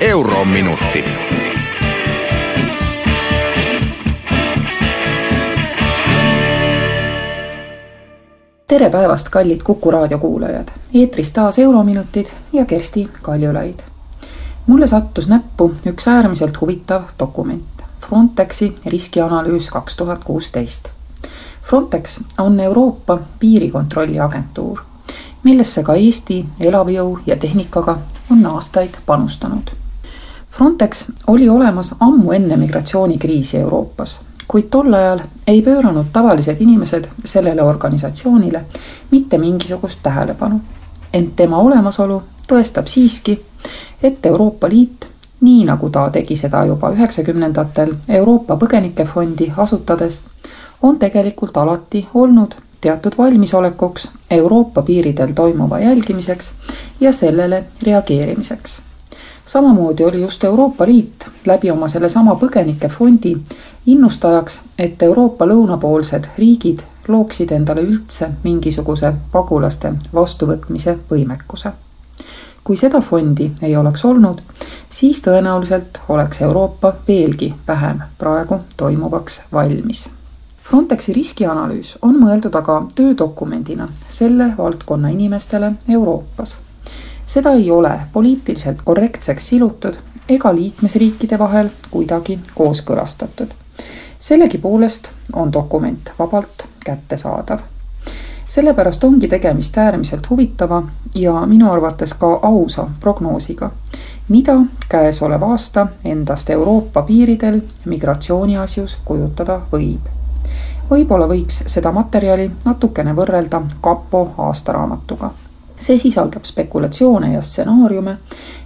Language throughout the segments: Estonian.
Eurominutid. tere päevast, kallid Kuku raadio kuulajad. eetris taas Eurominutid ja Kersti Kaljulaid. mulle sattus näppu üks äärmiselt huvitav dokument. Frontexi riskianalüüs kaks tuhat kuusteist. Frontex on Euroopa piirikontrolli agentuur, millesse ka Eesti elavjõu ja tehnikaga on aastaid panustanud Frontex oli olemas ammu enne migratsioonikriisi Euroopas, kuid tol ajal ei pööranud tavalised inimesed sellele organisatsioonile mitte mingisugust tähelepanu. ent tema olemasolu tõestab siiski, et Euroopa Liit, nii nagu ta tegi seda juba üheksakümnendatel Euroopa Põgenikefondi asutades, on tegelikult alati olnud teatud valmisolekuks Euroopa piiridel toimuva jälgimiseks ja sellele reageerimiseks samamoodi oli just Euroopa Liit läbi oma sellesama põgenikefondi innustajaks, et Euroopa lõunapoolsed riigid looksid endale üldse mingisuguse pagulaste vastuvõtmise võimekuse. kui seda fondi ei oleks olnud, siis tõenäoliselt oleks Euroopa veelgi vähem praegu toimuvaks valmis. Frontexi riskianalüüs on mõeldud aga töödokumendina selle valdkonna inimestele Euroopas seda ei ole poliitiliselt korrektseks silutud ega liikmesriikide vahel kuidagi kooskõlastatud. sellegipoolest on dokument vabalt kättesaadav. sellepärast ongi tegemist äärmiselt huvitava ja minu arvates ka ausa prognoosiga, mida käesolev aasta endast Euroopa piiridel migratsiooni asjus kujutada võib. võib-olla võiks seda materjali natukene võrrelda kapo aastaraamatuga see sisaldab spekulatsioone ja stsenaariume,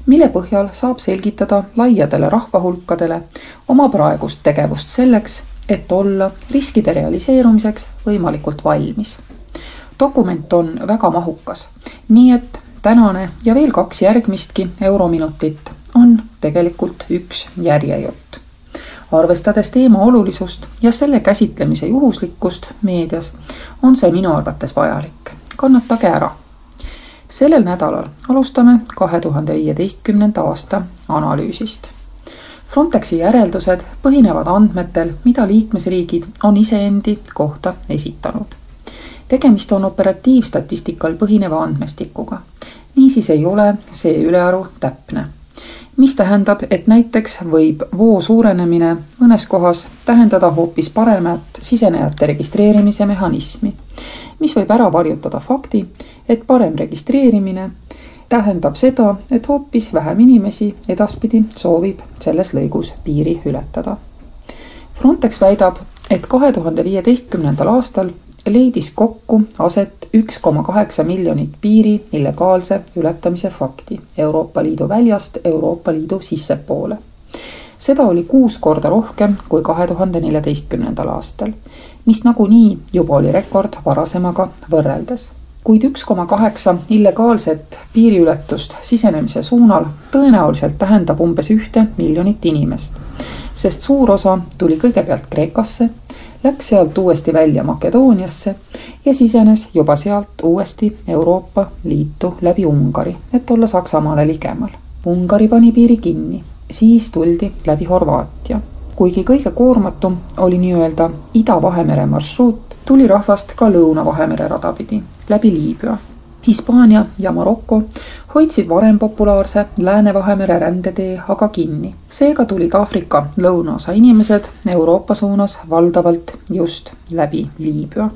mille põhjal saab selgitada laiadele rahvahulkadele oma praegust tegevust selleks, et olla riskide realiseerumiseks võimalikult valmis. dokument on väga mahukas, nii et tänane ja veel kaks järgmistki Eurominutit on tegelikult üks järjejutt. arvestades teema olulisust ja selle käsitlemise juhuslikkust meedias, on see minu arvates vajalik. kannatage ära sellel nädalal alustame kahe tuhande viieteistkümnenda aasta analüüsist. Frontexi järeldused põhinevad andmetel, mida liikmesriigid on iseendi kohta esitanud. tegemist on operatiivstatistikal põhineva andmestikuga. niisiis ei ole see ülearu täpne mis tähendab, et näiteks võib voo suurenemine mõnes kohas tähendada hoopis paremat sisenejate registreerimise mehhanismi, mis võib ära varjutada fakti, et parem registreerimine tähendab seda, et hoopis vähem inimesi edaspidi soovib selles lõigus piiri ületada. Frontex väidab, et kahe tuhande viieteistkümnendal aastal leidis kokku aset üks koma kaheksa miljonit piiri illegaalse ületamise fakti Euroopa Liidu väljast Euroopa Liidu sissepoole. seda oli kuus korda rohkem kui kahe tuhande neljateistkümnendal aastal, mis nagunii juba oli rekord varasemaga võrreldes kuid üks koma kaheksa illegaalset piiriületust sisenemise suunal tõenäoliselt tähendab umbes ühte miljonit inimest. sest suur osa tuli kõigepealt Kreekasse, läks sealt uuesti välja Makedooniasse ja sisenes juba sealt uuesti Euroopa Liitu läbi Ungari, et olla Saksamaale ligemal. Ungari pani piiri kinni, siis tuldi läbi Horvaatia. kuigi kõige koormatum oli nii-öelda Ida-Vahemere marsruut, tuli rahvast ka Lõuna-Vahemere rada pidi läbi Liibüa. Hispaania ja Maroko hoidsid varem populaarse Lääne-Vahemere rändetee aga kinni. seega tulid Aafrika lõunaosa inimesed Euroopa suunas valdavalt just läbi Liibüa.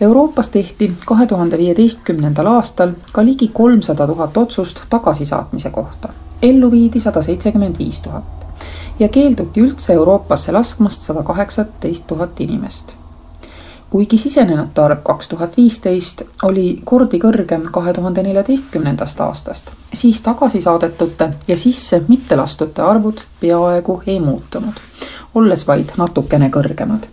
Euroopas tehti kahe tuhande viieteistkümnendal aastal ka ligi kolmsada tuhat otsust tagasisaatmise kohta. ellu viidi sada seitsekümmend viis tuhat ja keelduti üldse Euroopasse laskmast sada kaheksateist tuhat inimest kuigi sisenenute arv kaks tuhat viisteist oli kordi kõrgem kahe tuhande neljateistkümnendast aastast, siis tagasisaadetute ja sisse mittelastute arvud peaaegu ei muutunud, olles vaid natukene kõrgemad.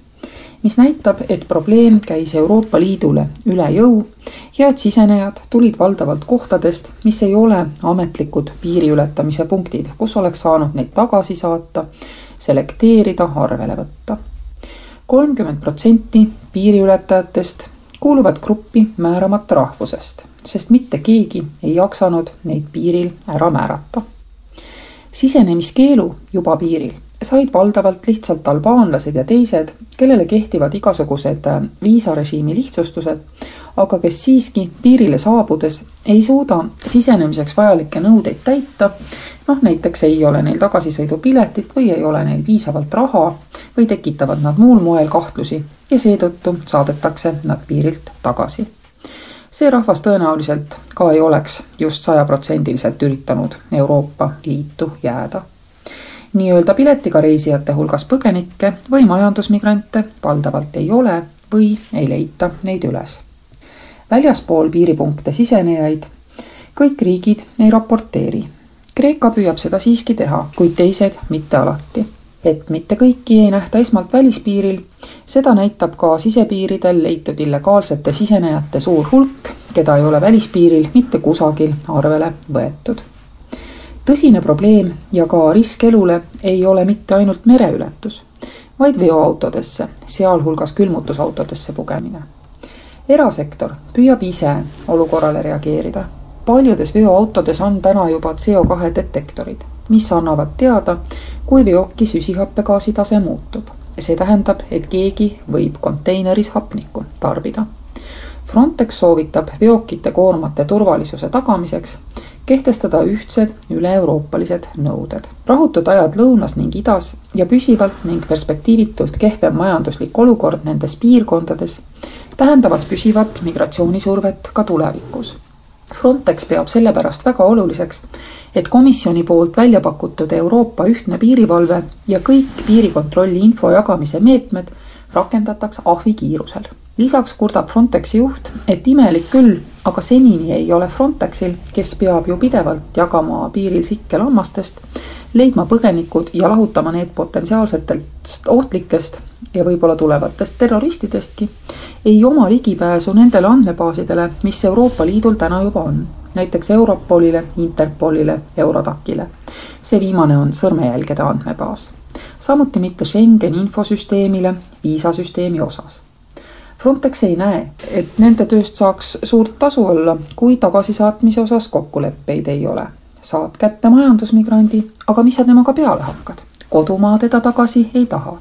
mis näitab, et probleem käis Euroopa Liidule üle jõu ja et sisenejad tulid valdavalt kohtadest, mis ei ole ametlikud piiriületamise punktid, kus oleks saanud neid tagasi saata, selekteerida, arvele võtta kolmkümmend protsenti piiriületajatest kuuluvad gruppi määramata rahvusest, sest mitte keegi ei jaksanud neid piiril ära määrata. sisenemiskeelu juba piiril said valdavalt lihtsalt albaanlased ja teised, kellele kehtivad igasugused viisarežiimi lihtsustused, aga kes siiski piirile saabudes ei suuda sisenemiseks vajalikke nõudeid täita noh, näiteks ei ole neil tagasisõidupiletit või ei ole neil piisavalt raha või tekitavad nad muul moel kahtlusi ja seetõttu saadetakse nad piirilt tagasi. see rahvas tõenäoliselt ka ei oleks just sajaprotsendiliselt üritanud Euroopa Liitu jääda. nii-öelda piletiga reisijate hulgas põgenikke või majandusmigrante valdavalt ei ole või ei leita neid üles. Väljaspool piiripunkte sisenejaid kõik riigid ei raporteeri Kreeka püüab seda siiski teha, kuid teised mitte alati. et mitte kõiki ei nähta esmalt välispiiril, seda näitab ka sisepiiridel leitud illegaalsete sisenejate suur hulk, keda ei ole välispiiril mitte kusagil arvele võetud. tõsine probleem ja ka risk elule ei ole mitte ainult mereületus, vaid veoautodesse, sealhulgas külmutusautodesse pugemine erasektor püüab ise olukorrale reageerida paljudes veoautodes on täna juba CO2 detektorid, mis annavad teada, kui veoki süsihappegaasi tase muutub. see tähendab, et keegi võib konteineris hapnikku tarbida. Frontex soovitab veokite koormate turvalisuse tagamiseks kehtestada ühtsed üle-euroopalised nõuded. rahutud ajad lõunas ning idas ja püsivalt ning perspektiivitult kehvem majanduslik olukord nendes piirkondades tähendavad püsivat migratsioonisurvet ka tulevikus Frontex peab sellepärast väga oluliseks, et komisjoni poolt välja pakutud Euroopa ühtne piirivalve ja kõik piirikontrolli info jagamise meetmed rakendataks ahvikiirusel. lisaks kurdab Frontexi juht, et imelik küll, aga senini ei ole Frontexil, kes peab ju pidevalt jagama piiril sikke lammastest, leidma põgenikud ja lahutama need potentsiaalsetest ohtlikest ja võib-olla tulevatest terroristidestki, ei oma ligipääsu nendele andmebaasidele, mis Euroopa Liidul täna juba on. näiteks Europolile, Interpolile, Eurodacile. see viimane on sõrmejälgede andmebaas. samuti mitte Schengeni infosüsteemile viisasüsteemi osas. Frontex ei näe, et nende tööst saaks suurt tasu olla, kui tagasisaatmise osas kokkuleppeid ei ole. saad kätte majandusmigrandi, aga mis sa temaga peale hakkad? kodumaa teda tagasi ei taha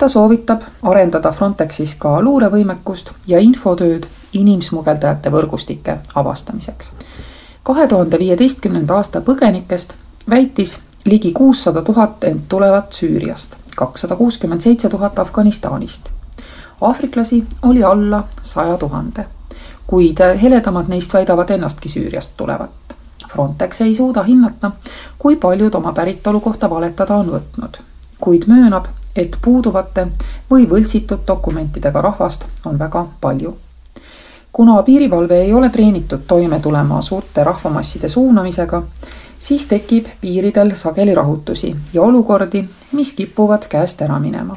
ta soovitab arendada Frontexis ka luurevõimekust ja infotööd inimsmugeldajate võrgustike avastamiseks. kahe tuhande viieteistkümnenda aasta põgenikest väitis ligi kuussada tuhat end tulevat Süüriast, kakssada kuuskümmend seitse tuhat Afganistanist. aafriklasi oli alla saja tuhande, kuid heledamad neist väidavad ennastki Süüriast tulevat. Frontex ei suuda hinnata, kui paljud oma päritolu kohta valetada on võtnud, kuid möönab, et puuduvate või võltsitud dokumentidega rahvast on väga palju. kuna piirivalve ei ole treenitud toime tulema suurte rahvamasside suunamisega, siis tekib piiridel sageli rahutusi ja olukordi, mis kipuvad käest ära minema.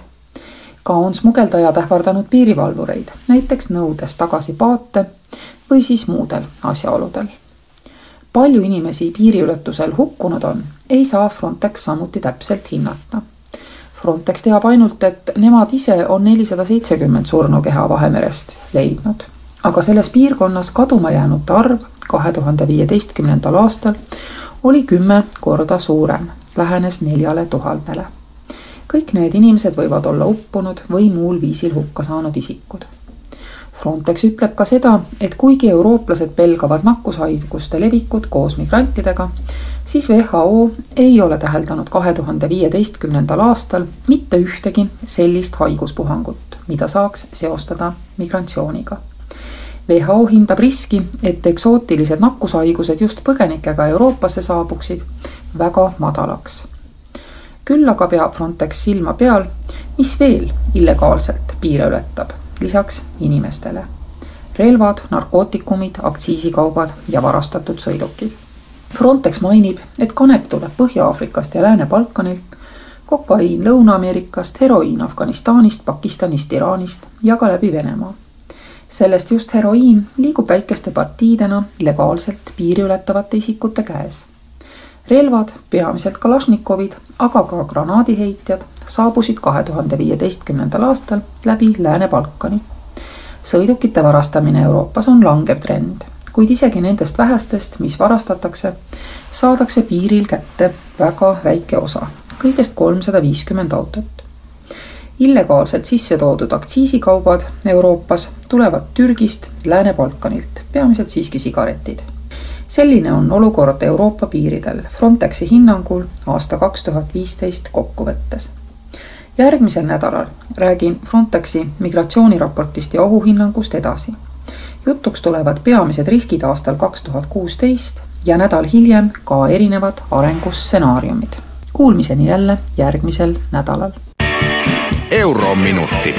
ka on smugeldajad ähvardanud piirivalvureid, näiteks nõudes tagasi paate või siis muudel asjaoludel palju inimesi piiriületusel hukkunud on, ei saa Frontex samuti täpselt hinnata Frontex teab ainult, et nemad ise on nelisada seitsekümmend surnukeha Vahemerest leidnud. aga selles piirkonnas kaduma jäänute arv kahe tuhande viieteistkümnendal aastal oli kümme korda suurem, lähenes neljale tuhandele. kõik need inimesed võivad olla uppunud või muul viisil hukka saanud isikud Frontex ütleb ka seda, et kuigi eurooplased pelgavad nakkushaiguste levikut koos migrantidega, siis WHO ei ole täheldanud kahe tuhande viieteistkümnendal aastal mitte ühtegi sellist haiguspuhangut, mida saaks seostada migratsiooniga. WHO hindab riski, et eksootilised nakkushaigused just põgenikega Euroopasse saabuksid, väga madalaks. küll aga peab Frontex silma peal, mis veel illegaalselt piire ületab lisaks inimestele. relvad, narkootikumid, aktsiisikaubad ja varastatud sõidukid. Frontex mainib, et kanep tuleb Põhja-Aafrikast ja Lääne-Balkanilt, kokaiin Lõuna-Ameerikast, heroiin Afganistanist, Pakistanist, Iraanist ja ka läbi Venemaa sellest just heroiin liigub väikeste partiidena legaalselt piiri ületavate isikute käes. relvad, peamiselt Kalašnikovid, aga ka granaadiheitjad saabusid kahe tuhande viieteistkümnendal aastal läbi Lääne-Balkani. sõidukite varastamine Euroopas on langev trend, kuid isegi nendest vähestest, mis varastatakse, saadakse piiril kätte väga väike osa, kõigest kolmsada viiskümmend autot illegaalselt sisse toodud aktsiisikaubad Euroopas tulevad Türgist, Lääne-Balkanilt, peamiselt siiski sigaretid. selline on olukord Euroopa piiridel Frontexi hinnangul aasta kaks tuhat viisteist kokkuvõttes. järgmisel nädalal räägin Frontexi migratsiooniraportist ja ohuhinnangust edasi. Jutuks tulevad peamised riskid aastal kaks tuhat kuusteist ja nädal hiljem ka erinevad arengustsenaariumid. Kuulmiseni jälle järgmisel nädalal Eurominutid